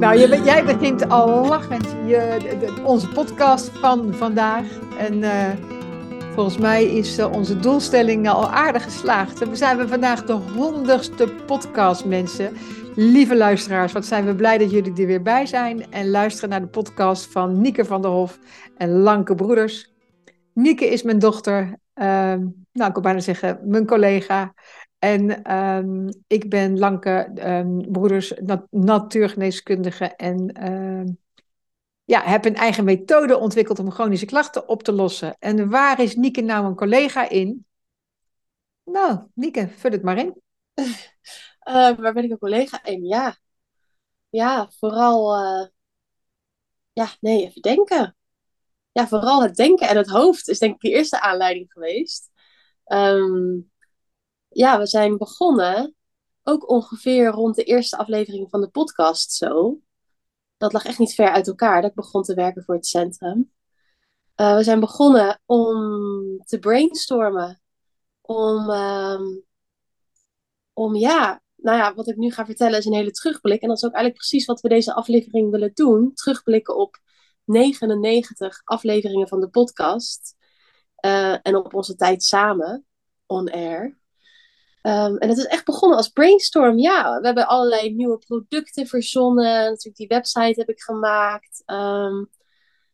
Nou, jij begint al lachend je, de, onze podcast van vandaag. En uh, volgens mij is uh, onze doelstelling al aardig geslaagd. We zijn vandaag de honderdste podcast, mensen. Lieve luisteraars, wat zijn we blij dat jullie er weer bij zijn. En luisteren naar de podcast van Nieke van der Hof en Lanke Broeders. Nieke is mijn dochter. Uh, nou, ik wil bijna zeggen, mijn collega. En um, ik ben Lanke um, Broeders nat natuurgeneeskundige en ja, heb een eigen methode ontwikkeld om chronische klachten op te lossen. En waar is Nieke nou een collega in? Nou, Nieke, vul het maar in. Uh, waar ben ik een collega in? Ja, ja vooral, uh, ja, nee, even denken. Ja, vooral het denken en het hoofd is denk ik de eerste aanleiding geweest. Um, ja, we zijn begonnen ook ongeveer rond de eerste aflevering van de podcast zo. Dat lag echt niet ver uit elkaar dat ik begon te werken voor het centrum. Uh, we zijn begonnen om te brainstormen. Om, um, om ja, nou ja, wat ik nu ga vertellen is een hele terugblik. En dat is ook eigenlijk precies wat we deze aflevering willen doen. Terugblikken op 99 afleveringen van de podcast. Uh, en op onze tijd samen, on air. Um, en het is echt begonnen als brainstorm. Ja, we hebben allerlei nieuwe producten verzonnen. Natuurlijk, die website heb ik gemaakt. Um,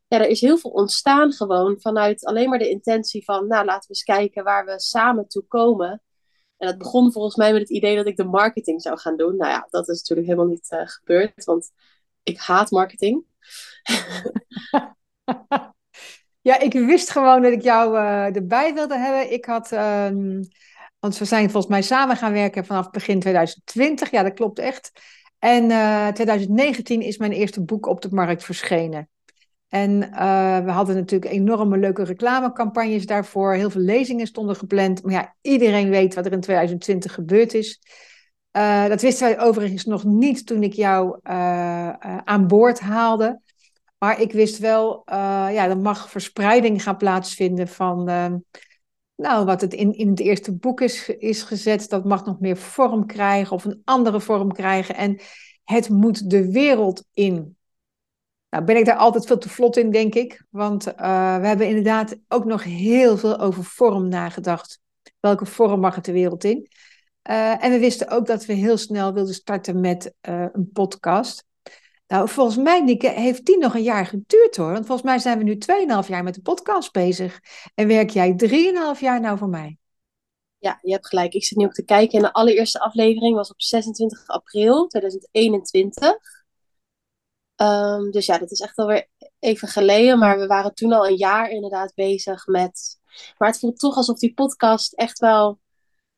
ja, er is heel veel ontstaan gewoon vanuit alleen maar de intentie van, nou, laten we eens kijken waar we samen toe komen. En dat begon volgens mij met het idee dat ik de marketing zou gaan doen. Nou ja, dat is natuurlijk helemaal niet uh, gebeurd, want ik haat marketing. ja, ik wist gewoon dat ik jou uh, erbij wilde hebben. Ik had. Um want we zijn volgens mij samen gaan werken vanaf begin 2020. Ja, dat klopt echt. En uh, eh, 2019 is mijn eerste boek op de markt verschenen. En uh, we hadden natuurlijk enorme leuke reclamecampagnes daarvoor. Heel veel lezingen stonden gepland. Maar ja, iedereen weet wat er in 2020 gebeurd is. Uh, dat wisten wij overigens nog niet toen ik jou aan boord haalde. Maar ik wist wel, ja, er mag verspreiding gaan plaatsvinden van nou, wat het in, in het eerste boek is, is gezet, dat mag nog meer vorm krijgen of een andere vorm krijgen. En het moet de wereld in. Nou, ben ik daar altijd veel te vlot in, denk ik. Want uh, we hebben inderdaad ook nog heel veel over vorm nagedacht. Welke vorm mag het de wereld in? Uh, en we wisten ook dat we heel snel wilden starten met uh, een podcast. Nou, volgens mij, Nieke, heeft die nog een jaar geduurd hoor. Want volgens mij zijn we nu 2,5 jaar met de podcast bezig. En werk jij 3,5 jaar nou voor mij? Ja, je hebt gelijk. Ik zit nu ook te kijken. En de allereerste aflevering was op 26 april 2021. Ehm, dus ja, dat is echt alweer even geleden. Maar we waren toen al een jaar inderdaad bezig met. Maar het voelt toch alsof die podcast echt wel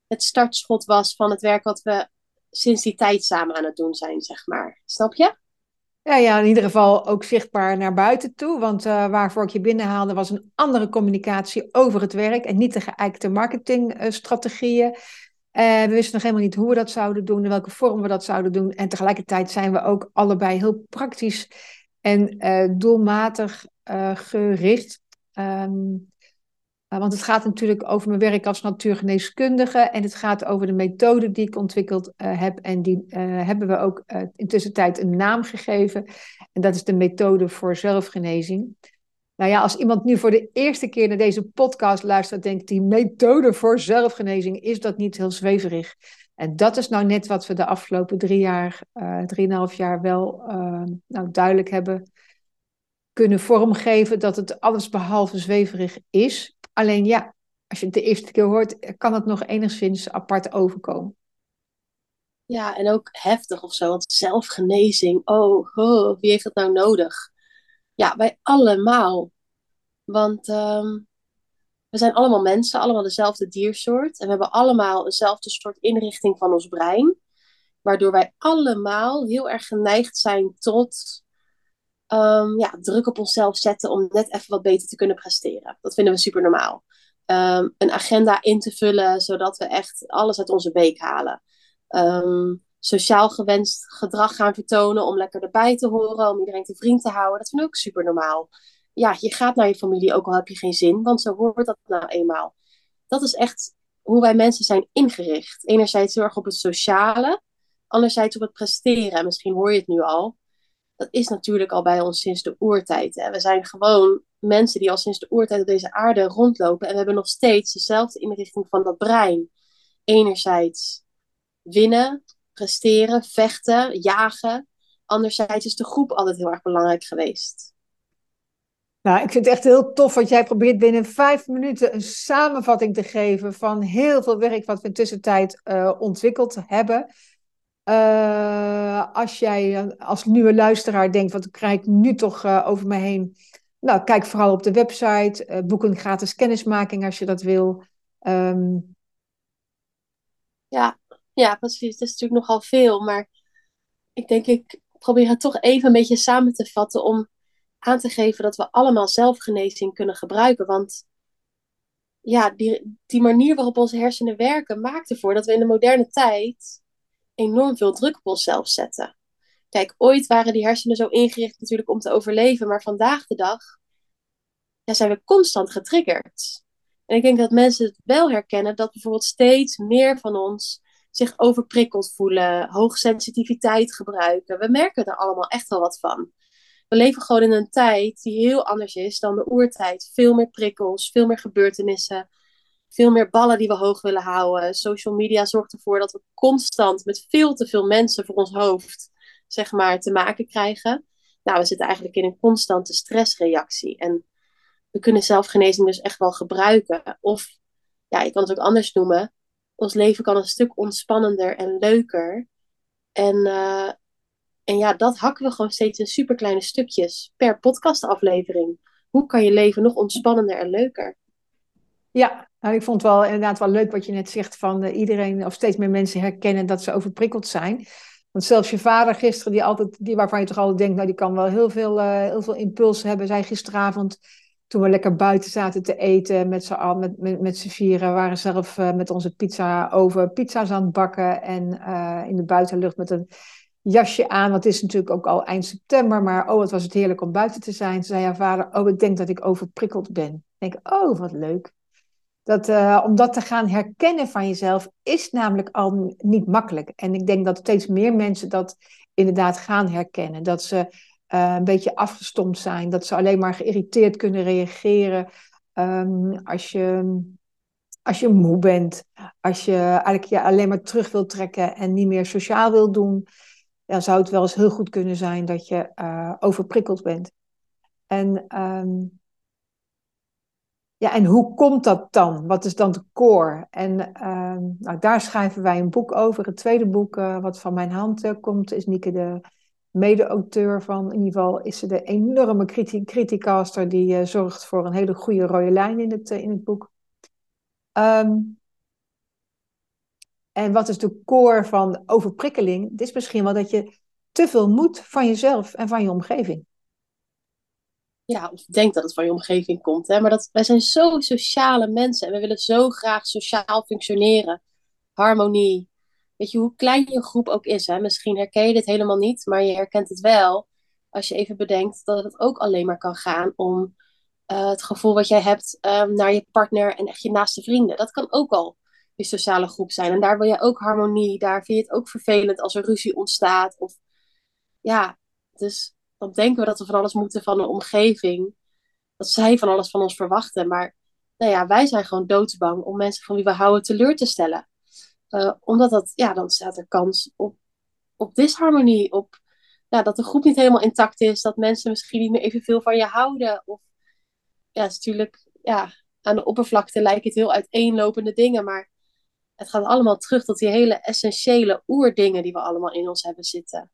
het startschot was van het werk wat we sinds die tijd samen aan het doen zijn, zeg maar. Snap je? Ja, ja, in ieder geval ook zichtbaar naar buiten toe. Want uh, waarvoor ik je binnenhaalde was een andere communicatie over het werk en niet de geëikte marketingstrategieën. We wisten nog helemaal niet hoe we dat zouden doen, in welke vorm we dat zouden doen. En tegelijkertijd zijn we ook allebei heel praktisch en uh, doelmatig gericht. Um, uh, want het gaat natuurlijk over mijn werk als natuurgeneeskundige en het gaat over de methode die ik ontwikkeld heb. En die hebben we ook intussen tijd een naam gegeven. En dat is de methode voor zelfgenezing. Nou ja, als iemand nu voor de eerste keer naar deze podcast luistert, denkt die methode voor zelfgenezing, is dat niet heel zweverig? En dat is nou net wat we de afgelopen drie jaar, drieënhalf jaar wel nou, duidelijk hebben kunnen vormgeven dat het alles behalve zweverig is. Alleen ja, als je het de eerste keer hoort, kan het nog enigszins apart overkomen. Ja, en ook heftig of zo. Want zelfgenezing, oh, oh wie heeft dat nou nodig? Ja, wij allemaal. Want um, we zijn allemaal mensen, allemaal dezelfde diersoort. En we hebben allemaal eenzelfde soort inrichting van ons brein. Waardoor wij allemaal heel erg geneigd zijn tot um, ja, druk op onszelf zetten om net even wat beter te kunnen presteren. Dat vinden we super normaal. Um, een agenda in te vullen, zodat we echt alles uit onze week halen. Um, sociaal gewenst gedrag gaan vertonen om lekker erbij te horen, om iedereen te vriend te houden. Dat vind ik ook super normaal. Ja, je gaat naar je familie ook al heb je geen zin, want zo hoort dat nou eenmaal. Dat is echt hoe wij mensen zijn ingericht. Enerzijds heel erg op het sociale, anderzijds op het presteren. En misschien hoor je het nu al. Dat is natuurlijk al bij ons sinds de oertijd. Hè. We zijn gewoon mensen die al sinds de oertijd op deze aarde rondlopen. En we hebben nog steeds dezelfde inrichting van dat brein. Enerzijds winnen, presteren, vechten, jagen. Anderzijds is de groep altijd heel erg belangrijk geweest. Nou, ik vind het echt heel tof wat jij probeert binnen vijf minuten een samenvatting te geven van heel veel werk wat we in tussentijd uh, ontwikkeld hebben. Uh, als jij uh, als nieuwe luisteraar denkt, wat krijg ik nu toch over me heen? Nou, kijk vooral op de website, boek een gratis kennismaking als je dat wil. Um... Ja, ja, precies. Het is natuurlijk nogal veel, maar ik denk ik probeer het toch even een beetje samen te vatten om aan te geven dat we allemaal zelfgenezing kunnen gebruiken. Want ja, die, die manier waarop onze hersenen werken maakt ervoor dat we in de moderne tijd enorm veel druk op onszelf zetten. Kijk, ooit waren die hersenen zo ingericht natuurlijk om te overleven, maar vandaag de dag ja, zijn we constant getriggerd. En ik denk dat mensen het wel herkennen dat bijvoorbeeld steeds meer van ons zich overprikkeld voelen, hoogsensitiviteit gebruiken. We merken er allemaal echt wel wat van. We leven gewoon in een tijd die heel anders is dan de oertijd. Veel meer prikkels, veel meer gebeurtenissen, veel meer ballen die we hoog willen houden. Social media zorgt ervoor dat we constant met veel te veel mensen voor ons hoofd, zeg maar, te maken krijgen. Nou, we zitten eigenlijk in een constante stressreactie. En we kunnen zelfgenezing dus echt wel gebruiken. Of, ja, je kan het ook anders noemen ons leven kan een stuk ontspannender en leuker. En, uh, en ja, dat hakken we gewoon steeds in superkleine stukjes per podcastaflevering. Hoe kan je leven nog ontspannender en leuker? Ja, nou, ik vond het wel inderdaad wel leuk wat je net zegt van uh, iedereen of steeds meer mensen herkennen dat ze overprikkeld zijn. Want zelfs je vader gisteren, die altijd, die waarvan je toch altijd denkt, nou die kan wel heel veel, uh, heel veel impulsen hebben, zei gisteravond toen we lekker buiten zaten te eten met z'n met, met, met z'n vieren, waren zelf uh, met onze pizza over pizza's aan het bakken en uh, in de buitenlucht met een jasje aan. Want is natuurlijk ook al eind september, maar oh, wat was het heerlijk om buiten te zijn. Zei haar vader, oh, ik denk dat ik overprikkeld ben. Ik denk, oh, wat leuk. Dat, uh, om dat te gaan herkennen van jezelf is namelijk al niet makkelijk. En ik denk dat steeds meer mensen dat inderdaad gaan herkennen. Dat ze uh, een beetje afgestomd zijn. Dat ze alleen maar geïrriteerd kunnen reageren um, als, je, als je moe bent. Als je eigenlijk je alleen maar terug wilt trekken en niet meer sociaal wilt doen. Dan zou het wel eens heel goed kunnen zijn dat je uh, overprikkeld bent. En, um, ja, en hoe komt dat dan? Wat is dan de core? En uh, nou, daar schrijven wij een boek over. Het tweede boek uh, wat van mijn hand komt is Nieke de mede-auteur van. In ieder geval is ze de enorme criticaster die uh, zorgt voor een hele goede rode lijn in het, uh, in het boek. Um, en wat is de core van overprikkeling? Het is misschien wel dat je te veel moet van jezelf en van je omgeving. Ja, of denk dat het van je omgeving komt. Hè? Maar dat, wij zijn zo sociale mensen en we willen zo graag sociaal functioneren. Harmonie, weet je, hoe klein je groep ook is. Hè? Misschien herken je dit helemaal niet, maar je herkent het wel. Als je even bedenkt dat het ook alleen maar kan gaan om uh, het gevoel wat jij hebt um, naar je partner en echt je naaste vrienden. Dat kan ook al je sociale groep zijn. En daar wil je ook harmonie. Daar vind je het ook vervelend als er ruzie ontstaat. Of ja, dus dan denken we dat we van alles moeten van de omgeving. Dat zij van alles van ons verwachten. Maar nou ja, wij zijn gewoon doodsbang om mensen van wie we houden teleur te stellen. Uh, omdat dat, ja, dan staat er kans op, op disharmonie, op ja, dat de groep niet helemaal intact is, dat mensen misschien niet meer evenveel van je houden. Of ja, is natuurlijk, ja, aan de oppervlakte lijkt het heel uiteenlopende dingen, maar het gaat allemaal terug tot die hele essentiële oerdingen die we allemaal in ons hebben zitten.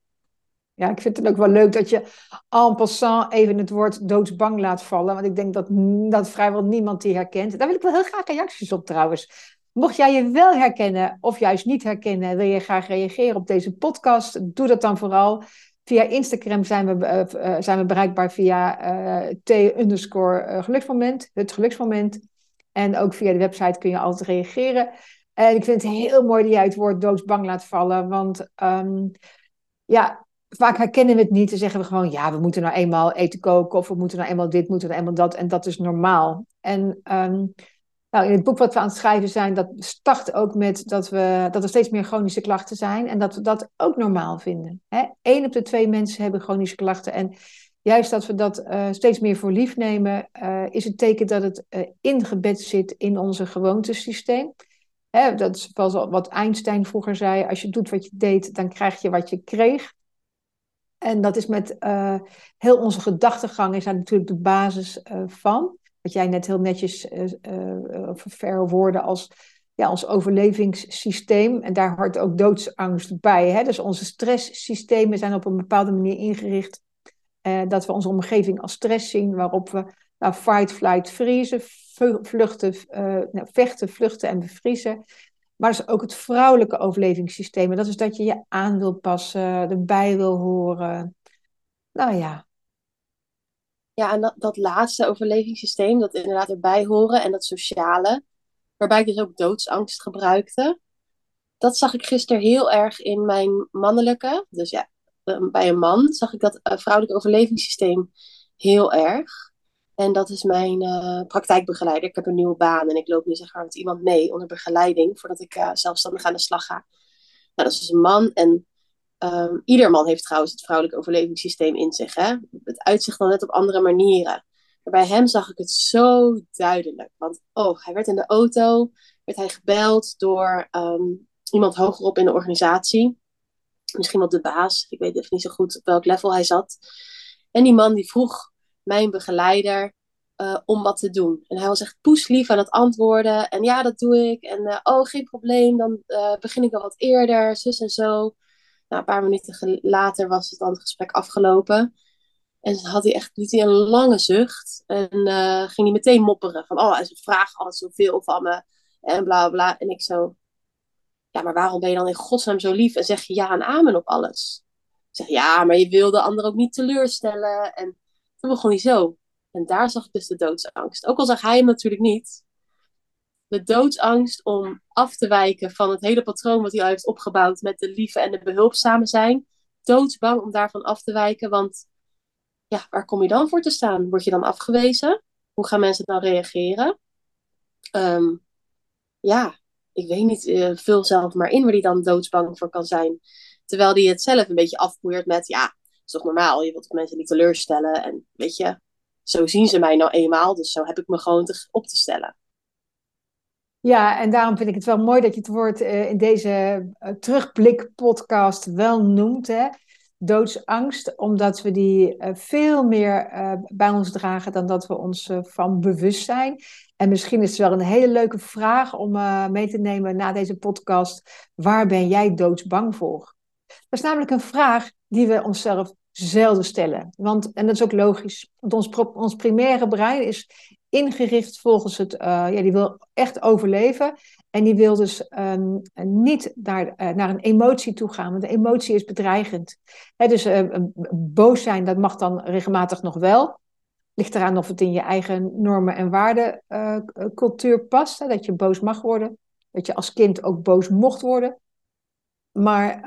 Ja, ik vind het ook wel leuk dat je en passant even het woord doodsbang laat vallen. Want ik denk dat, dat vrijwel niemand die herkent. Daar wil ik wel heel graag reacties op trouwens. Mocht jij je wel herkennen of juist niet herkennen, wil je graag reageren op deze podcast, doe dat dan vooral. Via Instagram zijn we, uh, zijn we bereikbaar via uh, t-geluksmoment, het geluksmoment. En ook via de website kun je altijd reageren. En ik vind het heel mooi dat jij het woord doodsbang laat vallen. Want um, ja, vaak herkennen we het niet. Dan zeggen we gewoon, ja, we moeten nou eenmaal eten koken. Of we moeten nou eenmaal dit, moeten nou eenmaal dat. En dat is normaal. En um, nou, in het boek wat we aan het schrijven zijn, dat start ook met dat, we, dat er steeds meer chronische klachten zijn. En dat we dat ook normaal vinden. Eén op de twee mensen hebben chronische klachten. En juist dat we dat uh, steeds meer voor lief nemen, uh, is het teken dat het uh, ingebed zit in onze gewoontesysteem. Hè, dat is wat Einstein vroeger zei: als je doet wat je deed, dan krijg je wat je kreeg. En dat is met heel onze gedachtegang is daar natuurlijk de basis van. Wat jij net heel netjes verwoordde als ja, ons overlevingssysteem. En daar hoort ook doodsangst bij. Hè? Dus onze stresssystemen zijn op een bepaalde manier ingericht uh, dat we onze omgeving als stress zien, waarop we nou, fight, flight, vriezen, vluchten, uh, nou, vechten, vluchten en bevriezen. Maar dat is ook het vrouwelijke overlevingssysteem. Dat is dat je je aan wil passen, erbij wil horen. Nou ja. Ja, en dat, laatste overlevingssysteem, dat inderdaad erbij horen en dat sociale, waarbij ik dus ook doodsangst gebruikte. Dat zag ik gisteren heel erg in mijn mannelijke, dus ja, Ehm, bij een man zag ik dat uh, vrouwelijk overlevingssysteem heel erg. En dat is mijn uh, praktijkbegeleider. Ik heb een nieuwe baan en ik loop nu zeg maar met iemand mee onder begeleiding voordat ik zelfstandig aan de slag ga. Nou, dat is dus een man en um, ieder man heeft trouwens het vrouwelijk overlevingssysteem in zich. Hè? Het uitzicht dan net op andere manieren. Maar bij hem zag ik het zo duidelijk. Want oh, hij werd in de auto, werd hij gebeld door um, iemand hogerop in de organisatie misschien wel de baas. Ik weet even niet zo goed op welk level hij zat. En die man die vroeg mijn begeleider uh, om wat te doen. En hij was echt poeslief aan het antwoorden. En ja, dat doe ik. En uh, oh, geen probleem. Dan uh, begin ik wel wat eerder. Zus en zo. Een paar minuten later was het dan het gesprek afgelopen. En had hij echt, liet hij een lange zucht. En ging hij meteen mopperen. Van, oh, ze vragen altijd zoveel van me. En bla bla. En ik zo, ja, maar waarom ben je dan in godsnaam zo lief en zeg je ja en amen op alles? Zeg, ja, maar je wil de ander ook niet teleurstellen. En toen begon hij zo. En daar zag ik dus de doodsangst. Ook al zag hij hem natuurlijk niet. De doodsangst om af te wijken van het hele patroon wat hij al heeft opgebouwd met de lieve en de behulpzame zijn. Doodsbang om daarvan af te wijken, want ja, waar kom je dan voor te staan? Word je dan afgewezen? Hoe gaan mensen dan reageren? Um, ja, ik weet niet, uh, vul zelf maar in waar die dan doodsbang voor kan zijn. Terwijl die het zelf een beetje afpoeiert met, ja, het is toch normaal, je wilt mensen niet teleurstellen. En weet je, zo zien ze mij nou eenmaal, dus zo heb ik me gewoon te, op te stellen. Ja, en daarom vind ik het wel mooi dat je het woord uh, in deze uh, terugblik-podcast wel noemt. Hè? Doodsangst, omdat we die uh, veel meer bij ons dragen dan dat we ons van bewust zijn. En misschien is het wel een hele leuke vraag om mee te nemen na deze podcast. Waar ben jij doodsbang voor? Dat is namelijk een vraag die we onszelf zelden stellen. Want, en dat is ook logisch, want ons, ons primaire brein is ingericht volgens het, uh, ja, die wil echt overleven. En die wil dus um, niet naar, uh, naar een emotie toe gaan, want de emotie is bedreigend. Dus boos zijn, dat mag dan regelmatig nog wel. Ligt eraan of het in je eigen normen en waarden uh, cultuur past. Dat je boos mag worden. Dat je als kind ook boos mocht worden. Maar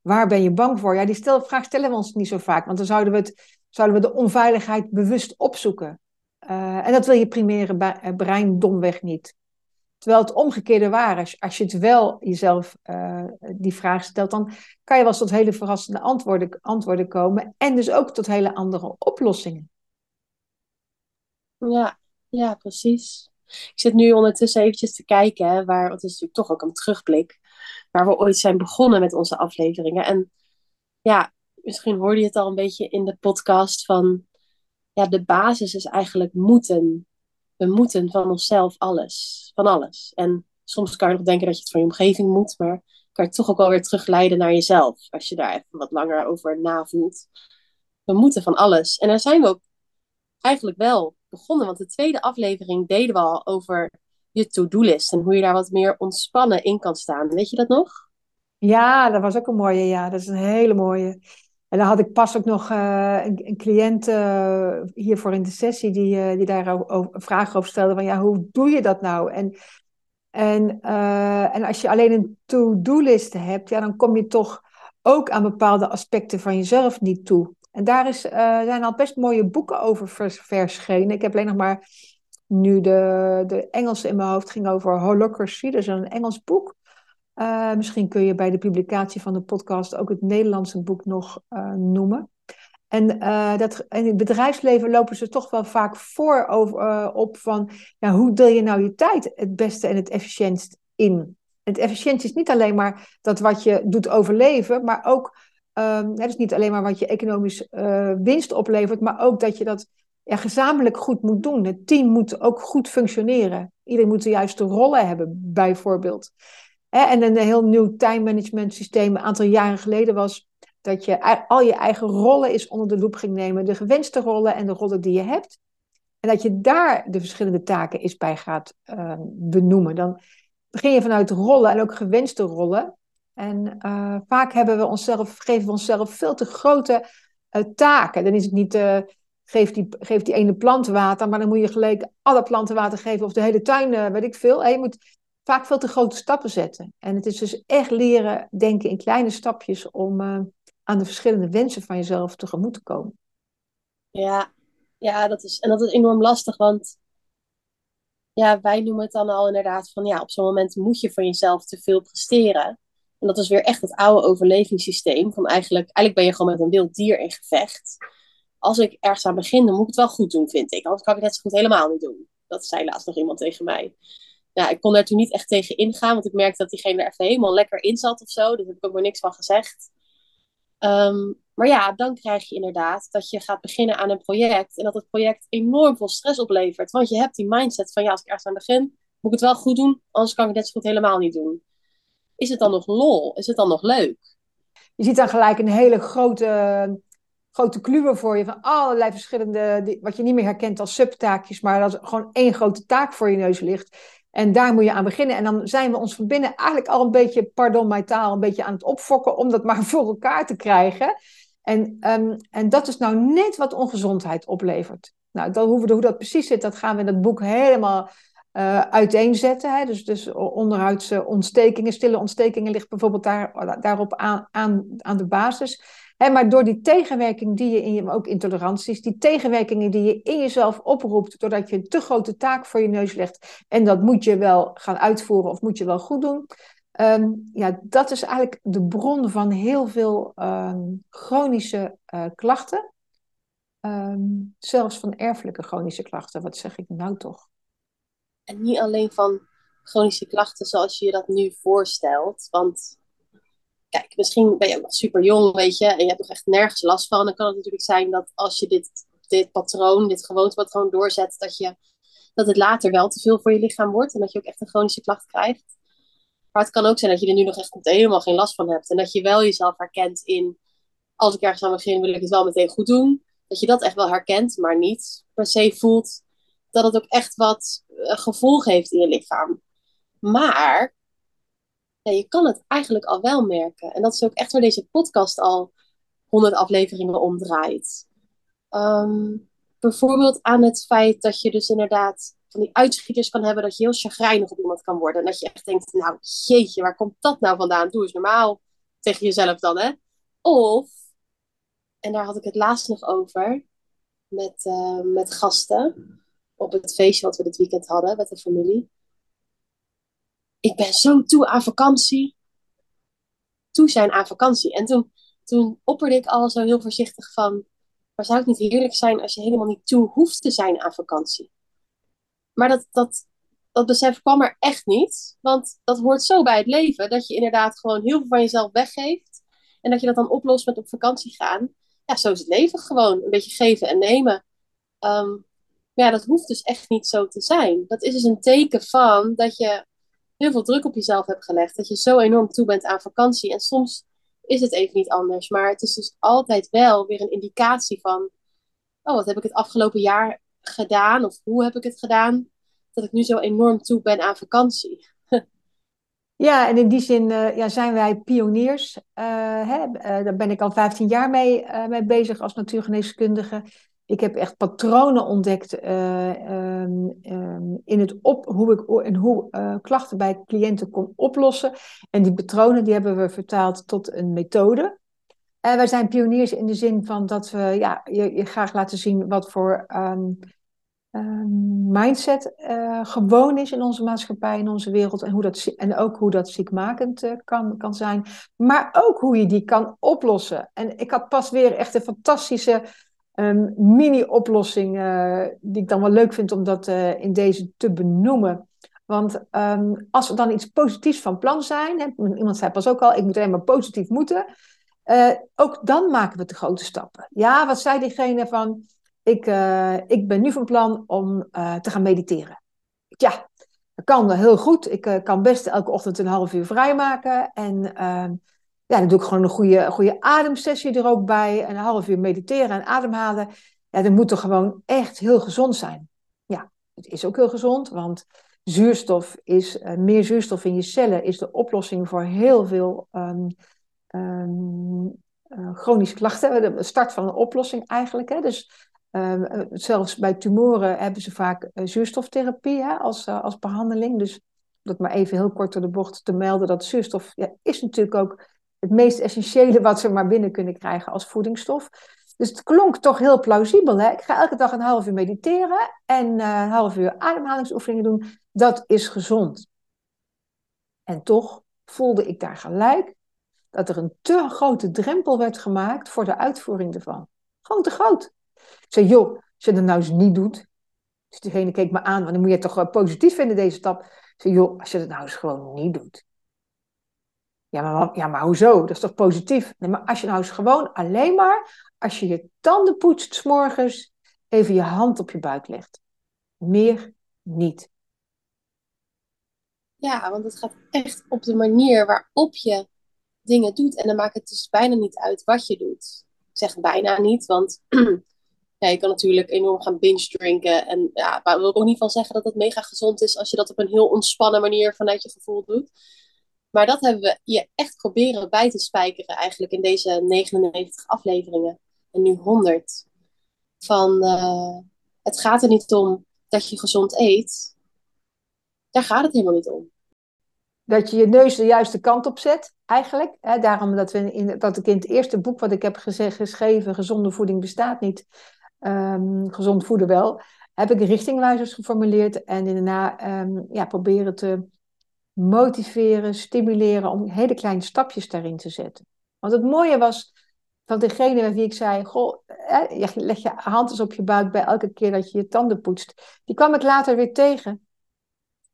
waar ben je bang voor? Ja, die stel, vraag stellen we ons niet zo vaak. Want dan zouden we, het, zouden we de onveiligheid bewust opzoeken. Uh, en dat wil je primaire brein domweg niet. Terwijl het omgekeerde waar is. Als je het wel jezelf uh, die vraag stelt, dan kan je wel tot hele verrassende antwoorden, antwoorden komen. En dus ook tot hele andere oplossingen. Ja, ja, precies. Ik zit nu ondertussen eventjes te kijken, hè, waar, het is natuurlijk toch ook een terugblik, waar we ooit zijn begonnen met onze afleveringen. En ja, misschien hoorde je het al een beetje in de podcast van, ja, de basis is eigenlijk moeten. We moeten van onszelf alles, van alles. En soms kan je nog denken dat je het van je omgeving moet, maar kan je toch ook wel weer terugleiden naar jezelf, als je daar even wat langer over navoelt. We moeten van alles. En daar zijn we ook eigenlijk wel begonnen. Want de tweede aflevering deden we al over je to-do-list. En hoe je daar wat meer ontspannen in kan staan. Weet je dat nog? Ja, dat was ook een mooie. Ja, dat is een hele mooie. En dan had ik pas ook nog uh, een, cliënt uh, hiervoor in de sessie die, uh, die daar vragen over stelde. Van ja, hoe doe je dat nou? En En, en als je alleen een to-do-list hebt, ja, dan kom je toch ook aan bepaalde aspecten van jezelf niet toe. En daar is, zijn al best mooie boeken over verschenen. Ik heb alleen nog maar nu de, de Engelse in mijn hoofd ging over holocracy. Is een Engels boek. Uh, misschien kun je bij de publicatie van de podcast ook het Nederlandse boek nog uh, noemen. En, uh, dat, in het bedrijfsleven lopen ze toch wel vaak voor over, op van ja, hoe deel je nou je tijd het beste en het efficiëntst in. Het efficiënt is niet alleen maar dat wat je doet overleven, maar ook, is niet alleen maar wat je economisch winst oplevert, maar ook dat je dat gezamenlijk goed moet doen. Het team moet ook goed functioneren. Iedereen moet de juiste rollen hebben, bijvoorbeeld. En een heel nieuw time management systeem een aantal jaren geleden was dat je al je eigen rollen is onder de loep ging nemen. De gewenste rollen en de rollen die je hebt. En dat je daar de verschillende taken eens bij gaat uh, benoemen. Dan begin je vanuit rollen en ook gewenste rollen. En uh, vaak hebben we onszelf, geven we onszelf veel te grote uh, taken. Dan is het niet, uh, geef, die, geef die ene plant water, maar dan moet je gelijk alle planten water geven of de hele tuin, weet ik veel. Je moet vaak veel te grote stappen zetten. En het is dus echt leren denken in kleine stapjes om uh, aan de verschillende wensen van jezelf tegemoet te komen. Ja, ja dat is, en dat is enorm lastig, want ja, wij noemen het dan al inderdaad van ja, op zo'n moment moet je van jezelf te veel presteren. En dat is weer echt het oude overlevingssysteem. Van eigenlijk, eigenlijk ben je gewoon met een wild dier in gevecht. Als ik ergens aan begin, dan moet ik het wel goed doen, vind ik. Anders kan ik het net zo goed helemaal niet doen. Dat zei laatst nog iemand tegen mij ja, ik kon daar toen niet echt tegen ingaan, want ik merkte dat diegene er echt helemaal lekker in zat of zo. Dus heb ik ook maar niks van gezegd. Um, maar ja, dan krijg je inderdaad dat je gaat beginnen aan een project en dat het project enorm veel stress oplevert. Want je hebt die mindset van ja, als ik ergens aan begin, moet ik het wel goed doen, anders kan ik het net zo goed helemaal niet doen. Is het dan nog lol? Is het dan nog leuk? Je ziet dan gelijk een hele grote, grote kluwe voor je van allerlei verschillende, wat je niet meer herkent als subtaakjes, maar dat gewoon één grote taak voor je neus ligt. En daar moet je aan beginnen. En dan zijn we ons van binnen eigenlijk al een beetje, pardon mijn taal, een beetje aan het opfokken om dat maar voor elkaar te krijgen. En, um, en dat is nou net wat ongezondheid oplevert. Nou, dan hoe, hoe dat precies zit, dat gaan we in het boek helemaal uh, uiteenzetten. Hè? Dus, dus onderhuidse ontstekingen, stille ontstekingen ligt bijvoorbeeld daar, daarop aan, aan, aan de basis maar door die tegenwerking die je in je, ook intoleranties, die tegenwerkingen die je in jezelf oproept, doordat je een te grote taak voor je neus legt en dat moet je wel gaan uitvoeren of moet je wel goed doen. Um, ja, dat is eigenlijk de bron van heel veel um, chronische uh, klachten. Um, zelfs van erfelijke chronische klachten. Wat zeg ik nou toch? En niet alleen van chronische klachten zoals je je dat nu voorstelt. Want kijk, misschien ben je nog super jong, weet je, en je hebt nog echt nergens last van. Dan kan het natuurlijk zijn dat als je dit, dit patroon, dit gewoontepatroon doorzet, dat, je, dat het later wel te veel voor je lichaam wordt en dat je ook echt een chronische klacht krijgt. Maar het kan ook zijn dat je er nu nog echt helemaal geen last van hebt en dat je wel jezelf herkent in, als ik ergens aan begin, wil ik het wel meteen goed doen. Dat je dat echt wel herkent, maar niet per se voelt dat het ook echt wat uh, gevolg heeft in je lichaam. Maar ja, je kan het eigenlijk al wel merken. En dat is ook echt waar deze podcast al honderd afleveringen omdraait. Um, bijvoorbeeld aan het feit dat je dus inderdaad van die uitschieters kan hebben, dat je heel chagrijnig op iemand kan worden. En dat je echt denkt, nou jeetje, waar komt dat nou vandaan? Doe eens normaal tegen jezelf dan, hè? Of, en daar had ik het laatst nog over, met, uh, met gasten op het feestje wat we dit weekend hadden met de familie ik ben zo toe aan vakantie. Toe zijn aan vakantie. En toen, toen opperde ik al zo heel voorzichtig van, maar zou het niet heerlijk zijn als je helemaal niet toe hoeft te zijn aan vakantie? Maar dat, dat, dat besef kwam er echt niet. Want dat hoort zo bij het leven, dat je inderdaad gewoon heel veel van jezelf weggeeft. En dat je dat dan oplost met op vakantie gaan. Ja, zo is het leven gewoon. Een beetje geven en nemen. Um, ja, dat hoeft dus echt niet zo te zijn. Dat is dus een teken van dat je heel veel druk op jezelf hebt gelegd. Dat je zo enorm toe bent aan vakantie. En soms is het even niet anders. Maar het is dus altijd wel weer een indicatie van: oh, wat heb ik het afgelopen jaar gedaan? Of hoe heb ik het gedaan? Dat ik nu zo enorm toe ben aan vakantie. Ja, en in die zin uh, ja, zijn wij pioniers. Uh, hè? Uh, daar ben ik al 15 jaar mee, mee bezig als natuurgeneeskundige. Ik heb echt patronen ontdekt uh, um, in het op, hoe ik en hoe uh, klachten bij cliënten kon oplossen. En die patronen die hebben we vertaald tot een methode. En wij zijn pioniers in de zin van dat we ja, je, je graag laten zien wat voor um, mindset uh, gewoon is in onze maatschappij, in onze wereld. En, hoe dat, en ook hoe dat ziekmakend kan, kan zijn. Maar ook hoe je die kan oplossen. En ik had pas weer echt een fantastische um, mini-oplossing, uh, die ik dan wel leuk vind om dat in deze te benoemen. Want um, als we dan iets positiefs van plan zijn, hè, iemand zei pas ook al, ik moet alleen maar positief moeten. Uh, ook dan maken we de grote stappen. Ja, wat zei diegene van, ik, ik ben nu van plan om te gaan mediteren. Ja, dat kan heel goed. Ik kan best elke ochtend een half uur vrijmaken. En ehm, ja, dan doe ik gewoon een goede, goede ademsessie er ook bij. En een half uur mediteren en ademhalen. Ja, dat moet toch gewoon echt heel gezond zijn. Ja, het is ook heel gezond, want zuurstof is, meer zuurstof in je cellen is de oplossing voor heel veel um, um, uh, chronische klachten. De start van een oplossing eigenlijk. Hè. Dus uh, zelfs bij tumoren hebben ze vaak uh, zuurstoftherapie hè, als, als behandeling. Dus dat maar even heel kort door de bocht te melden dat zuurstof ja, is natuurlijk ook het meest essentiële wat ze maar binnen kunnen krijgen als voedingsstof. Dus het klonk toch heel plausibel. Hè? Ik ga elke dag een half uur mediteren en een half uur ademhalingsoefeningen doen. Dat is gezond. En toch voelde ik daar gelijk dat er een te grote drempel werd gemaakt voor de uitvoering ervan. Gewoon te groot. Ik zei, joh, als je dat nou eens niet doet. Dus diegene keek me aan, want dan moet je toch positief vinden, deze stap. Ik zei, joh, als je dat nou eens gewoon niet doet. Ja maar, ja, maar hoezo? Dat is toch positief? Nee, maar als je nou eens gewoon alleen maar, als je je tanden poetst morgens, even je hand op je buik legt. Meer niet. Ja, want het gaat echt op de manier waarop je dingen doet. En dan maakt het dus bijna niet uit wat je doet. Ik zeg bijna niet, want ja, je kan natuurlijk enorm gaan binge drinken. En ja, daar wil ook niet van zeggen dat het mega gezond is als je dat op een heel ontspannen manier vanuit je gevoel doet. Maar dat hebben we je echt proberen bij te spijkeren eigenlijk in deze 99 afleveringen. En nu 100. Van uh, het gaat er niet om dat je gezond eet. Daar gaat het helemaal niet om dat je je neus de juiste kant op zet, eigenlijk. Daarom dat, we in, dat ik in het eerste boek wat ik heb geschreven, Gezonde voeding bestaat niet, um, gezond voeden wel, heb ik richtingwijzers geformuleerd en daarna um, ja, proberen te motiveren, stimuleren om hele kleine stapjes daarin te zetten. Want het mooie was van degene bij wie ik zei, goh, leg je hand eens op je buik bij elke keer dat je je tanden poetst. Die kwam ik later weer tegen.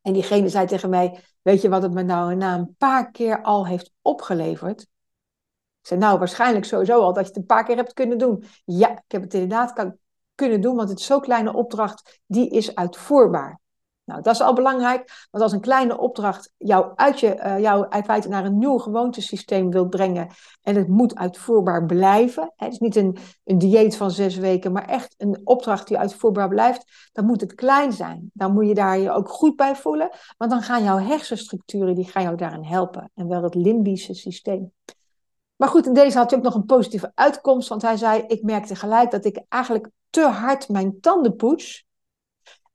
En diegene zei tegen mij, weet je wat het me nou na een paar keer al heeft opgeleverd? Ik zei, nou, waarschijnlijk sowieso al dat je het een paar keer hebt kunnen doen. Ja, ik heb het inderdaad kunnen doen, want het is zo'n kleine opdracht, die is uitvoerbaar. Nou, dat is al belangrijk, want als een kleine opdracht jou, uit je, uh, jou feite naar een nieuw gewoontesysteem wil brengen en het moet uitvoerbaar blijven, het is niet een, een dieet van zes weken, maar echt een opdracht die uitvoerbaar blijft, dan moet het klein zijn. Dan moet je daar je ook goed bij voelen, want dan gaan jouw hersenstructuren die gaan jou daarin helpen en wel het limbische systeem. Maar goed, in deze had hij ook nog een positieve uitkomst, want hij zei, ik merkte gelijk dat ik eigenlijk te hard mijn tanden poets,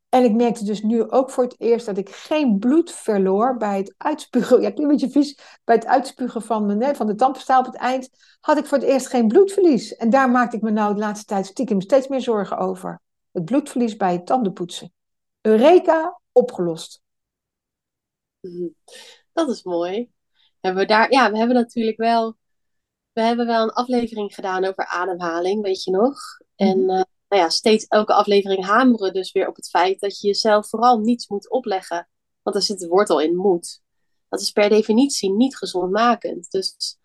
en ik merkte dus nu ook voor het eerst dat ik geen bloed verloor bij het uitspugen. Ja, een beetje vies. Bij het uitspugen van, de, van de tandpasta op het eind had ik voor het eerst geen bloedverlies. En daar maakte ik me nou de laatste tijd stiekem steeds meer zorgen over. Het bloedverlies bij het tandenpoetsen. Eureka, opgelost. Mhm. Dat is mooi. Hebben we, daar, ja, we hebben natuurlijk wel, we hebben wel een aflevering gedaan over ademhaling, weet je nog? En mhm nou ja, steeds elke aflevering hameren dus weer op het feit dat je jezelf vooral niets moet opleggen. Want er zit de wortel in moet. Dat is per definitie niet gezondmakend. Dus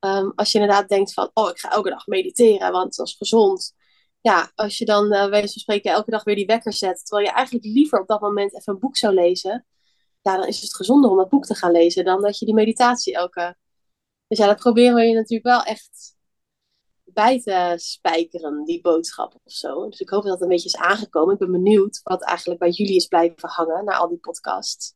um, als je inderdaad denkt van, oh, ik ga elke dag mediteren, want dat is gezond. Ja, als je dan, uh, wij spreken, elke dag weer die wekker zet, terwijl je eigenlijk liever op dat moment even een boek zou lezen, ja, dan is het gezonder om dat boek te gaan lezen dan dat je die meditatie elke... Dus ja, dat proberen we je natuurlijk wel echt bij te spijkeren, die boodschap of zo. Dus ik hoop dat het een beetje is aangekomen. Ik ben benieuwd wat eigenlijk bij jullie is blijven hangen na al die podcasts.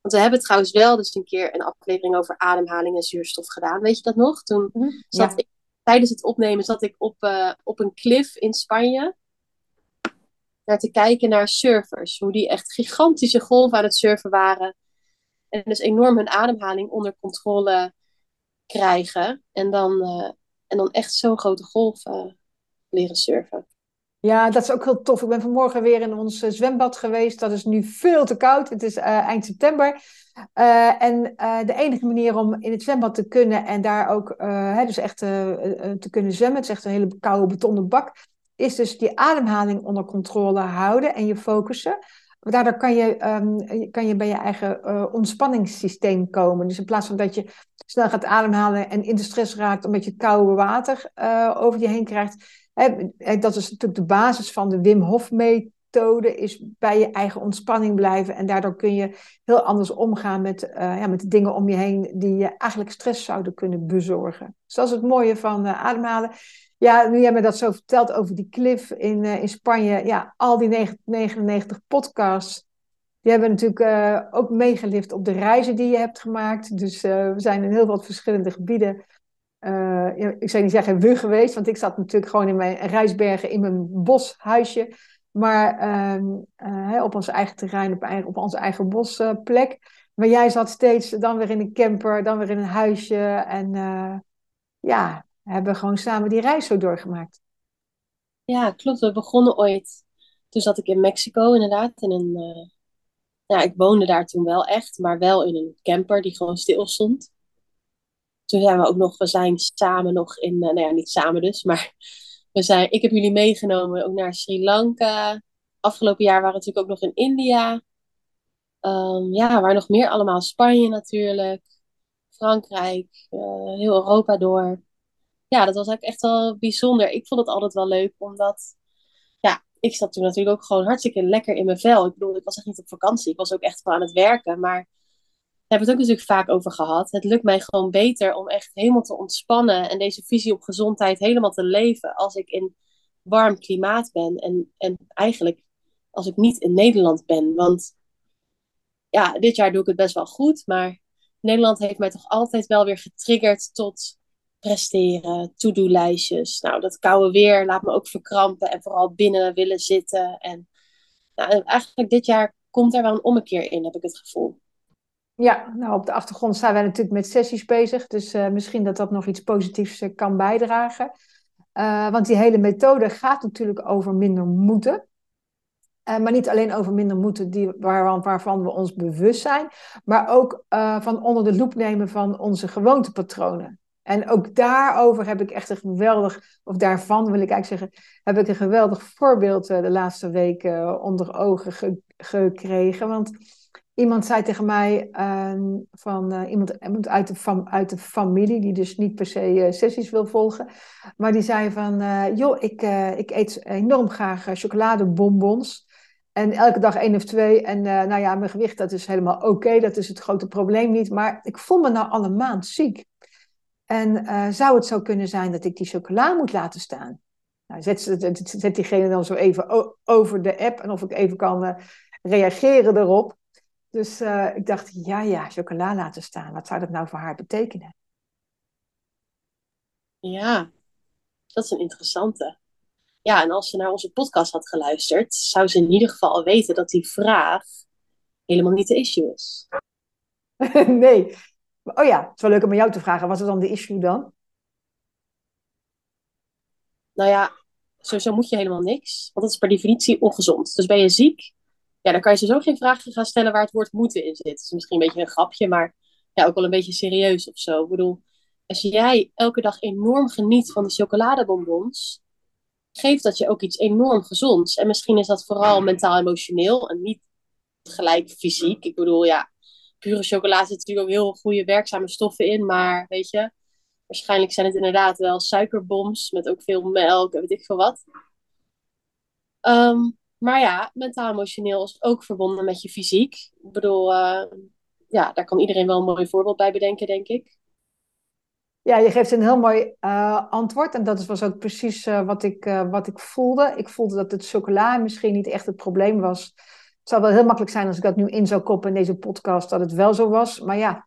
Want we hebben trouwens wel dus een keer een aflevering over ademhaling en zuurstof gedaan. Weet je dat nog? Toen mhm, zat ik, tijdens het opnemen zat ik op, uh, op een cliff in Spanje. naar te kijken naar surfers. Hoe die echt gigantische golven aan het surfen waren. En dus enorm hun ademhaling onder controle krijgen. En dan, uh, en dan echt zo'n grote golf uh, leren surfen. Ja, dat is ook heel tof. Ik ben vanmorgen weer in ons zwembad geweest. Dat is nu veel te koud. Het is uh, eind september. En de enige manier om in het zwembad te kunnen en daar ook hè, dus echt te kunnen zwemmen, het is echt een hele koude betonnen bak, is dus die ademhaling onder controle houden en je focussen. Daardoor kan je, um, kan je bij je eigen ontspanningssysteem komen. Dus in plaats van dat je snel gaat ademhalen en in de stress raakt omdat je koude water over je heen krijgt, dat is natuurlijk de basis van de Wim Hof methode, is bij je eigen ontspanning blijven. En daardoor kun je heel anders omgaan met, uh, ja, met de dingen om je heen die je eigenlijk stress zouden kunnen bezorgen. Dus dat is het mooie van uh, ademhalen. Ja, nu jij me dat zo vertelt over die cliff in, uh, in Spanje, ja, al die 99 podcasts, die hebben natuurlijk ook meegelift op de reizen die je hebt gemaakt. Dus we zijn in heel veel verschillende gebieden ik zou niet zeggen we geweest, want ik zat natuurlijk gewoon in mijn Rijsbergen in mijn boshuisje. Maar uh, op ons eigen terrein, op, op onze eigen bosplek. maar jij zat steeds dan weer in een camper, dan weer in een huisje. En uh, ja, hebben gewoon samen die reis zo doorgemaakt. Ja, klopt. We begonnen ooit. Toen zat ik in Mexico inderdaad. In een, ja, ik woonde daar toen wel echt, maar wel in een camper die gewoon stil stond toen zijn we ook nog, we zijn samen nog in, uh, nou ja, niet samen dus, maar we zijn, ik heb jullie meegenomen ook naar Sri Lanka. Afgelopen jaar waren we natuurlijk ook nog in India. Um, ja, waar nog meer allemaal. Spanje natuurlijk, Frankrijk, uh, heel Europa door. Ja, dat was ook echt wel bijzonder. Ik vond het altijd wel leuk, omdat ja, ik zat toen natuurlijk ook gewoon hartstikke lekker in mijn vel. Ik bedoel, ik was echt niet op vakantie. Ik was ook echt wel aan het werken, maar hebben het ook natuurlijk vaak over gehad. Het lukt mij gewoon beter om echt helemaal te ontspannen en deze visie op gezondheid helemaal te leven als ik in warm klimaat ben. En, en eigenlijk als ik niet in Nederland ben. Want ja, dit jaar doe ik het best wel goed, maar Nederland heeft mij toch altijd wel weer getriggerd tot presteren, to-do-lijstjes. Nou, dat koude weer laat me ook verkrampen en vooral binnen willen zitten. En nou, eigenlijk dit jaar komt er wel een ommekeer in, heb ik het gevoel. Ja, nou op de achtergrond zijn wij natuurlijk met sessies bezig. Dus uh, misschien dat dat nog iets positiefs uh, kan bijdragen. Uh, want die hele methode gaat natuurlijk over minder moeten. maar niet alleen over minder moeten die, waar, waarvan we ons bewust zijn. Maar ook van onder de loep nemen van onze gewoontepatronen. En ook daarover heb ik echt een geweldig, of daarvan wil ik eigenlijk zeggen, heb ik een geweldig voorbeeld de laatste weken onder ogen ge gekregen. Want Iemand zei tegen mij uh, van uh, iemand, uit, de uit de familie, die dus niet per se uh, sessies wil volgen. Maar die zei van, eh, joh, ik, ik eet enorm graag chocoladebonbons. En elke dag één of twee. En nou ja, mijn gewicht, dat is helemaal oké. dat is het grote probleem niet. Maar ik voel me nou al een maand ziek. En zou het zo kunnen zijn dat ik die chocola moet laten staan? Nou, zet diegene dan zo even over de app. En of ik even kan reageren erop. Dus uh, ik dacht, ja, ja, chocola laten staan. Wat zou dat nou voor haar betekenen? Ja, dat is een interessante. Ja, en als ze naar onze podcast had geluisterd, zou ze in ieder geval al weten dat die vraag helemaal niet de issue is. nee. Oh ja, het is wel leuk om aan jou te vragen. Wat is dan de issue dan? Nou ja, sowieso moet je helemaal niks. Want dat is per definitie ongezond. Dus ben je ziek, ja, dan kan je ze zo geen vragen gaan stellen waar het woord moeten in zit. Het is misschien een beetje een grapje, maar ja, ook wel een beetje serieus of zo. Ik bedoel, als jij elke dag enorm geniet van de chocoladebonbons, geeft dat je ook iets enorm gezonds. En misschien is dat vooral mentaal-emotioneel en niet gelijk fysiek. Ik bedoel, ja, pure chocolade zit natuurlijk ook heel goede werkzame stoffen in, maar weet je, waarschijnlijk zijn het inderdaad wel suikerboms met ook veel melk en weet ik veel wat. Um, maar ja, mentaal-emotioneel is ook verbonden met je fysiek. Ik bedoel, uh, ja, daar kan iedereen wel een mooi voorbeeld bij bedenken, denk ik. Ja, je geeft een heel mooi uh, antwoord. En dat was ook precies uh, wat, ik, wat ik voelde. Ik voelde dat het chocola misschien niet echt het probleem was. Het zou wel heel makkelijk zijn als ik dat nu in zou koppen in deze podcast, dat het wel zo was. Maar ja,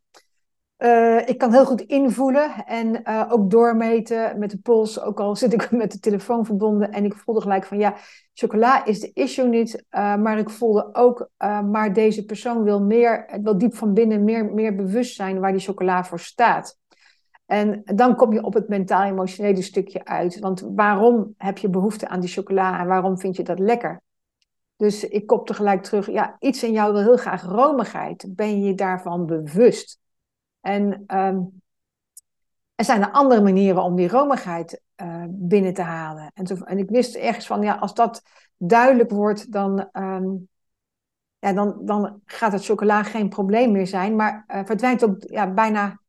Uh, ik kan heel goed invoelen en uh, ook doormeten met de pols, ook al zit ik met de telefoon verbonden. En ik voelde gelijk van ja, chocola is de issue niet, uh, maar ik voelde ook, maar deze persoon wil meer, wil diep van binnen meer, meer bewust zijn waar die chocola voor staat. En dan kom je op het mentaal-emotionele stukje uit. Want waarom heb je behoefte aan die chocola en waarom vind je dat lekker? Dus ik kop tegelijk terug, ja, iets in jou wil heel graag romigheid. Ben je daarvan bewust? En um, er zijn er andere manieren om die romigheid uh, binnen te halen. En, zo, en ik wist ergens van, ja, als dat duidelijk wordt, dan, um, ja, dan, dan gaat het chocola geen probleem meer zijn. Maar uh, verdwijnt ook ja, bijna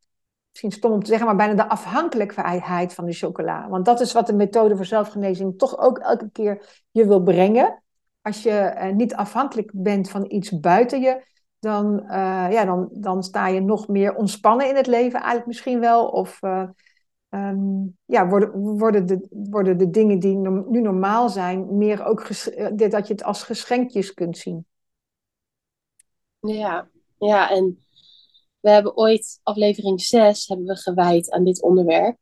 misschien stom om te zeggen, maar bijna de afhankelijkheid van de chocola. Want dat is wat de methode voor zelfgenezing toch ook elke keer je wil brengen. Als je uh, niet afhankelijk bent van iets buiten je, dan, uh, ja, dan, dan sta je nog meer ontspannen in het leven, eigenlijk misschien wel. Of uh, um, ja, worden, worden, de, worden de dingen die nu normaal zijn, meer ook dat je het als geschenkjes kunt zien. Ja, ja en we hebben ooit aflevering 6 hebben we gewijd aan dit onderwerp.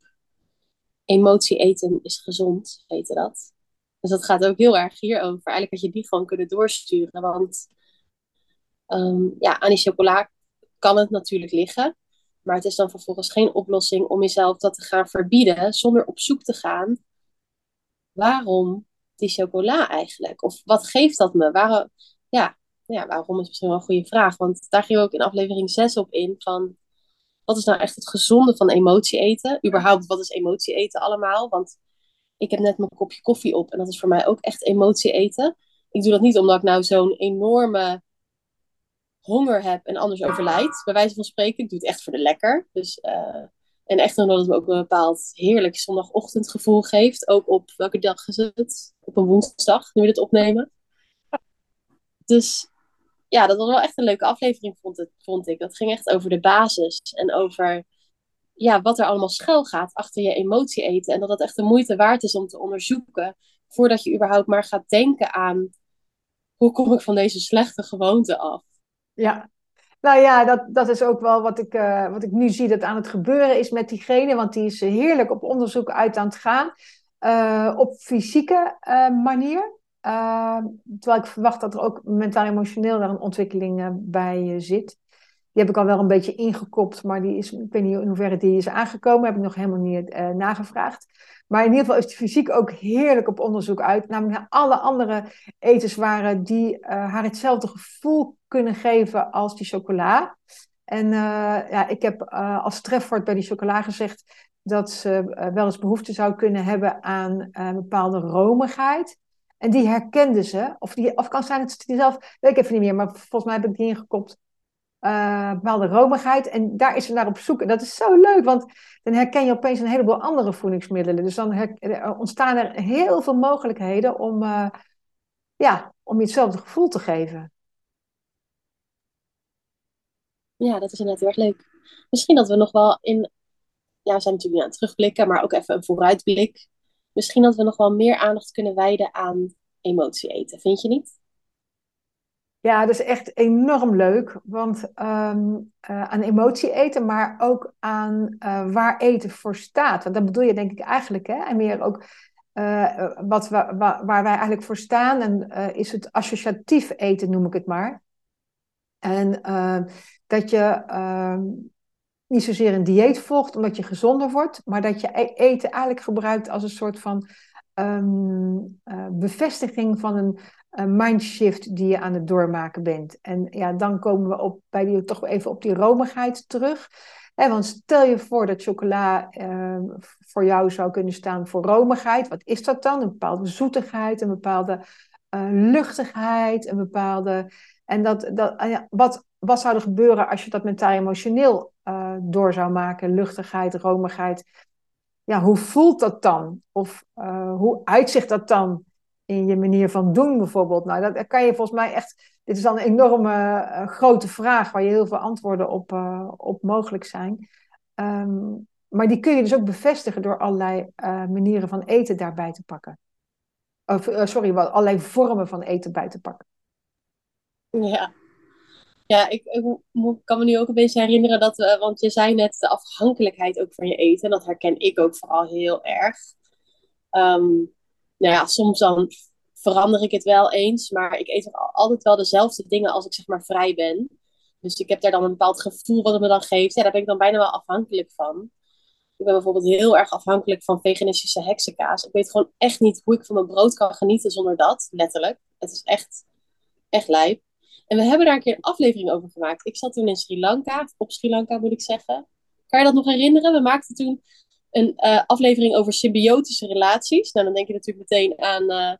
Emotie eten is gezond, heette dat. Dus dat gaat ook heel erg hierover. Eigenlijk had je die gewoon kunnen doorsturen. Want um, ja, aan die chocola kan het natuurlijk liggen. Maar het is dan vervolgens geen oplossing om jezelf dat te gaan verbieden zonder op zoek te gaan. Waarom die chocola eigenlijk? Of wat geeft dat me? Waarom, ja, ja, waarom is misschien wel een goede vraag. Want daar gingen we ook in aflevering 6 op in. Van wat is nou echt het gezonde van emotie eten? Überhaupt, wat is emotie eten allemaal? Want ik heb net mijn kopje koffie op en dat is voor mij ook echt emotie eten. Ik doe dat niet omdat ik nou zo'n enorme honger heb en anders overlijd. Bij wijze van spreken, ik doe het echt voor de lekker. Dus, uh, en echt omdat het me ook een bepaald heerlijk zondagochtendgevoel geeft. Ook op welke dag is het? Op een woensdag, nu we dit opnemen. Dus ja, dat was wel echt een leuke aflevering, vond, het, vond ik. Dat ging echt over de basis en over ja, wat er allemaal schuil gaat achter je emotie eten. En dat dat echt de moeite waard is om te onderzoeken voordat je überhaupt maar gaat denken aan hoe kom ik van deze slechte gewoonte af. Ja, nou ja, dat, dat is ook wel wat ik, uh, wat ik nu zie dat aan het gebeuren is met diegene, want die is heerlijk op onderzoek uit aan het gaan. Uh, op fysieke uh, manier. terwijl ik verwacht dat er ook mentaal-emotioneel daar een ontwikkeling bij zit. Die heb ik al wel een beetje ingekopt, maar die is, ik weet niet in hoeverre die is aangekomen. Heb ik nog helemaal niet nagevraagd. Maar in ieder geval is de fysiek ook heerlijk op onderzoek uit. Namelijk naar alle andere etenswaren die uh, haar hetzelfde gevoel kunnen geven als die chocola. En uh, ja, ik heb als trefwoord bij die chocola gezegd dat ze wel eens behoefte zou kunnen hebben aan een bepaalde romigheid. En die herkende ze. Of, die, of kan zijn het die zelf, weet ik even niet meer, maar volgens mij heb ik die ingekopt uh, bepaalde romigheid. En daar is ze naar op zoek. En dat is zo leuk, want dan herken je opeens een heleboel andere voedingsmiddelen. Dus dan er ontstaan er heel veel mogelijkheden om, uh, ja, om je hetzelfde gevoel te geven. Ja, dat is inderdaad heel erg leuk. Misschien dat we nog wel in, ja, we zijn natuurlijk aan het terugblikken, maar ook even een vooruitblik. Misschien dat we nog wel meer aandacht kunnen wijden aan emotie eten, vind je niet? Ja, dat is echt enorm leuk. Want um, uh, aan emotie eten, maar ook aan uh, waar eten voor staat. Want dat bedoel je denk ik eigenlijk. Hè? En meer ook uh, wat waar, wij eigenlijk voor staan. En is het associatief eten, noem ik het maar. En dat je ehm, niet zozeer een dieet volgt omdat je gezonder wordt. Maar dat je e-, eten eigenlijk gebruikt als een soort van um, bevestiging van een mindshift die je aan het doormaken bent. En ja, dan komen we op, bij die, toch even op die romigheid terug. want stel je voor dat chocola uh, voor jou zou kunnen staan voor romigheid. Wat is dat dan? Een bepaalde zoetigheid, een bepaalde uh, luchtigheid, een bepaalde. En dat, dat, wat, wat zou er gebeuren als je dat mentaal emotioneel uh, door zou maken? Luchtigheid, romigheid. Ja, hoe voelt dat dan? Of uh, hoe uitzicht dat dan? In je manier van doen bijvoorbeeld? Nou, dat kan je volgens mij echt. Dit is dan een enorme uh, grote vraag waar je heel veel antwoorden op, uh, op mogelijk zijn. Um, maar die kun je dus ook bevestigen door allerlei uh, manieren van eten daarbij te pakken. Of, sorry, allerlei vormen van eten bij te pakken. Ja. Ja, ik, kan me nu ook een beetje herinneren dat we, want je zei net de afhankelijkheid ook van je eten. Dat herken ik ook vooral heel erg. Um, nou ja, soms dan verander ik het wel eens, maar ik eet altijd wel dezelfde dingen als ik zeg maar vrij ben. Dus ik heb daar dan een bepaald gevoel wat het me dan geeft. Ja, daar ben ik dan bijna wel afhankelijk van. Ik ben bijvoorbeeld heel erg afhankelijk van veganistische heksenkaas. Ik weet gewoon echt niet hoe ik van mijn brood kan genieten zonder dat, letterlijk. Het is echt, echt lijp. En we hebben daar een keer een aflevering over gemaakt. Ik zat toen in Sri Lanka, op Sri Lanka moet ik zeggen. Kan je dat nog herinneren? We maakten toen een uh, aflevering over symbiotische relaties. Nou, dan denk je natuurlijk meteen aan. Uh,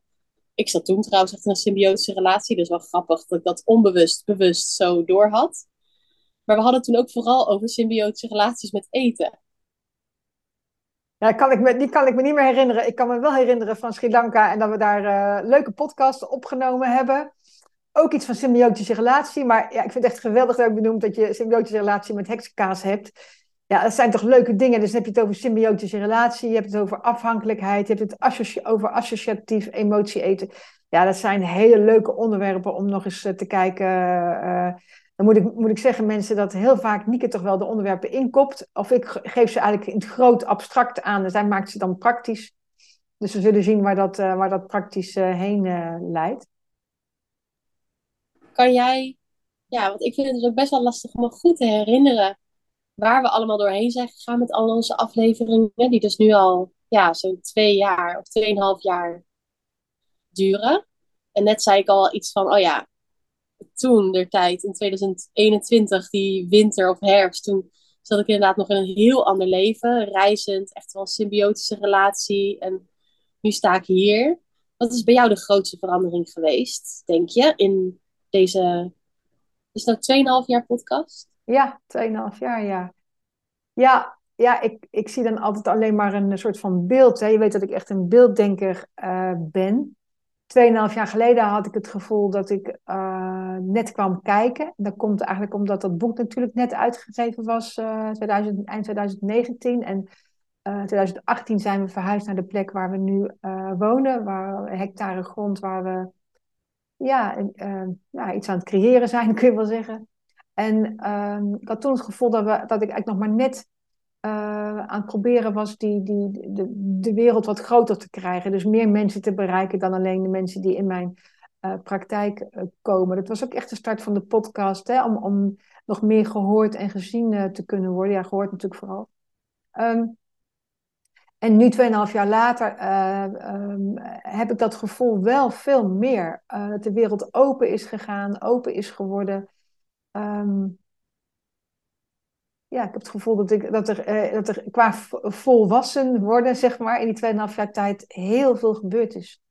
ik zat toen trouwens echt in een symbiotische relatie. Dus wel grappig dat ik dat onbewust, bewust zo door had. Maar we hadden toen ook vooral over symbiotische relaties met eten. Ja, kan ik die kan ik me niet meer herinneren. Ik kan me wel herinneren van Sri Lanka en dat we daar uh, leuke podcasts opgenomen hebben. Ook iets van symbiotische relatie. Maar ja, ik vind het echt geweldig dat ik benoemd dat je symbiotische relatie met heksenkaas hebt. Ja, dat zijn toch leuke dingen. Dus dan heb je het over symbiotische relatie, je hebt het over afhankelijkheid, je hebt het over associatief emotie eten. Ja, dat zijn hele leuke onderwerpen om nog eens eh, te kijken. Uh, dan moet ik, moet ik zeggen, mensen, dat heel vaak Nieke toch wel de onderwerpen inkopt. Of ik geef ze eigenlijk in het groot abstract aan. Dus zij maakt ze dan praktisch. Dus we zullen zien waar dat, waar dat praktisch heen leidt. Kan jij, ja, want ik vind het ook best wel lastig om me goed te herinneren waar we allemaal doorheen zijn gegaan met al onze afleveringen, die dus nu al ja, zo'n twee jaar of tweeënhalf jaar duren. En net zei ik al iets van, oh ja, toen der tijd, in 2021, die winter of herfst, toen zat ik inderdaad nog in een heel ander leven, reizend, echt wel een symbiotische relatie. En nu sta ik hier. Wat is bij jou de grootste verandering geweest, denk je, in deze, is dat 2,5 jaar podcast? Ja, 2,5 jaar, ja. Ja, ja ik, ik zie dan altijd alleen maar een soort van beeld. Hè. Je weet dat ik echt een beelddenker uh, ben. Tweeënhalf jaar geleden had ik het gevoel dat ik uh, net kwam kijken. Dat komt eigenlijk omdat dat boek natuurlijk net uitgegeven was, uh, 2000, eind 2019. En 2018 zijn we verhuisd naar de plek waar we nu wonen, waar hectare grond waar we ja, ja, iets aan het creëren zijn, kun je wel zeggen. En uh, ik had toen het gevoel dat, we, dat ik eigenlijk nog maar net uh, aan het proberen was die, die, de, de wereld wat groter te krijgen. Dus meer mensen te bereiken dan alleen de mensen die in mijn uh, praktijk uh, komen. Dat was ook echt de start van de podcast, hè, om, om nog meer gehoord en gezien te kunnen worden. Ja, gehoord natuurlijk vooral. Um, en nu, 2,5 jaar later, um, heb ik dat gevoel wel veel meer. dat de wereld open is gegaan, open is geworden. Um, ja, ik heb het gevoel dat, ik, dat, er, uh, dat er qua volwassen worden, zeg maar, in die 2,5 jaar tijd heel veel gebeurd is.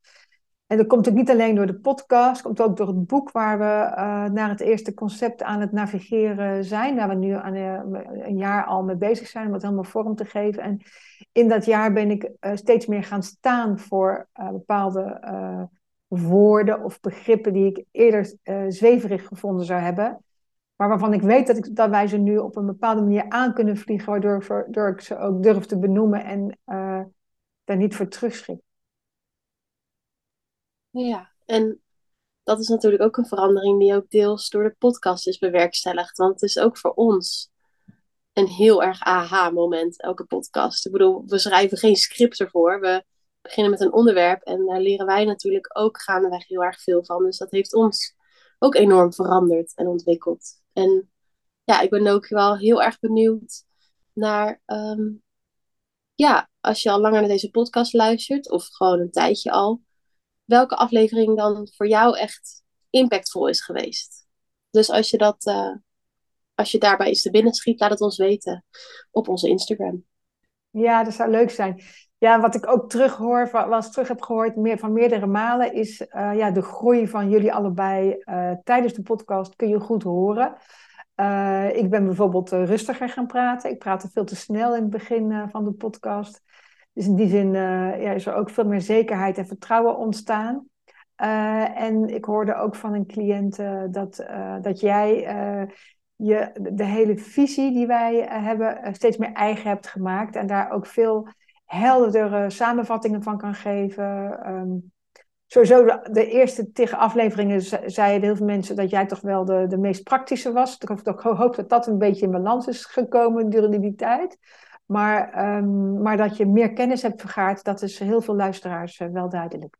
En dat komt ook niet alleen door de podcast, komt ook door het boek waar we uh, naar het eerste concept aan het navigeren zijn. Waar we nu aan, uh, een jaar al mee bezig zijn om het helemaal vorm te geven. En in dat jaar ben ik steeds meer gaan staan voor bepaalde woorden of begrippen die ik eerder zweverig gevonden zou hebben. Maar waarvan ik weet dat, ik, dat wij ze nu op een bepaalde manier aan kunnen vliegen, waardoor, ik ze ook durf te benoemen en uh, daar niet voor terugschrik. Ja, en dat is natuurlijk ook een verandering die ook deels door de podcast is bewerkstelligd. Want het is ook voor ons een heel erg aha-moment, elke podcast. Ik bedoel, we schrijven geen script ervoor. We beginnen met een onderwerp en daar leren wij natuurlijk ook gaandeweg heel erg veel van. Dus dat heeft ons ook enorm veranderd en ontwikkeld. En ja, ik ben ook wel heel erg benieuwd naar, ehm, ja, als je al langer naar deze podcast luistert, of gewoon een tijdje al, welke aflevering dan voor jou echt impactvol is geweest. Dus als je dat, uh, als je daarbij iets te binnen schiet, laat het ons weten op onze Instagram. Ja, dat zou leuk zijn. Ja, wat ik ook terughoor, was terug heb gehoord meer, van meerdere malen, is uh, ja, de groei van jullie allebei uh, tijdens de podcast kun je goed horen. Uh, ik ben bijvoorbeeld rustiger gaan praten. Ik praatte veel te snel in het begin van de podcast. Dus in die zin ja, is er ook veel meer zekerheid en vertrouwen ontstaan. en ik hoorde ook van een cliënt dat, dat jij je, de hele visie die wij hebben steeds meer eigen hebt gemaakt. En daar ook veel heldere samenvattingen van kan geven. Um, sowieso de, eerste tig afleveringen zeiden heel veel mensen dat jij toch wel de, de meest praktische was. Ik hoop, ik hoop dat dat een beetje in balans is gekomen gedurende die tijd. Maar, ehm, maar dat je meer kennis hebt vergaard, dat is heel veel luisteraars uh, wel duidelijk.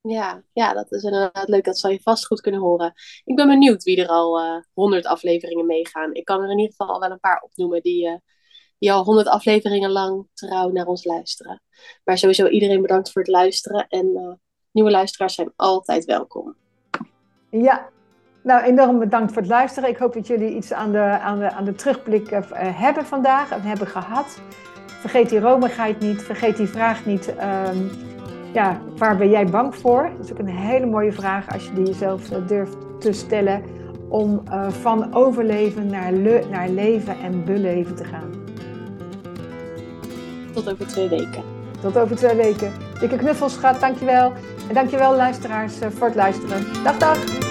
Ja, ja, dat is inderdaad leuk. Dat zal je vast goed kunnen horen. Ik ben benieuwd wie er al eh, honderd afleveringen meegaan. Ik kan er in ieder geval al wel een paar opnoemen die, uh, die al honderd afleveringen lang trouw naar ons luisteren. Maar sowieso iedereen bedankt voor het luisteren. En nieuwe luisteraars zijn altijd welkom. Ja, nou, enorm bedankt voor het luisteren. Ik hoop dat jullie iets aan de, aan de, aan de terugblik uh, hebben vandaag en hebben gehad. Vergeet die romigheid niet, vergeet die vraag niet. Um, ja, waar ben jij bang voor? Dat is ook een hele mooie vraag als je die jezelf durft te stellen. Om van overleven naar, le naar leven en beleven te gaan. Tot over twee weken. Tot over twee weken. Dikke knuffels, schat. Dankjewel. En dankjewel luisteraars voor het luisteren. Dag, dag.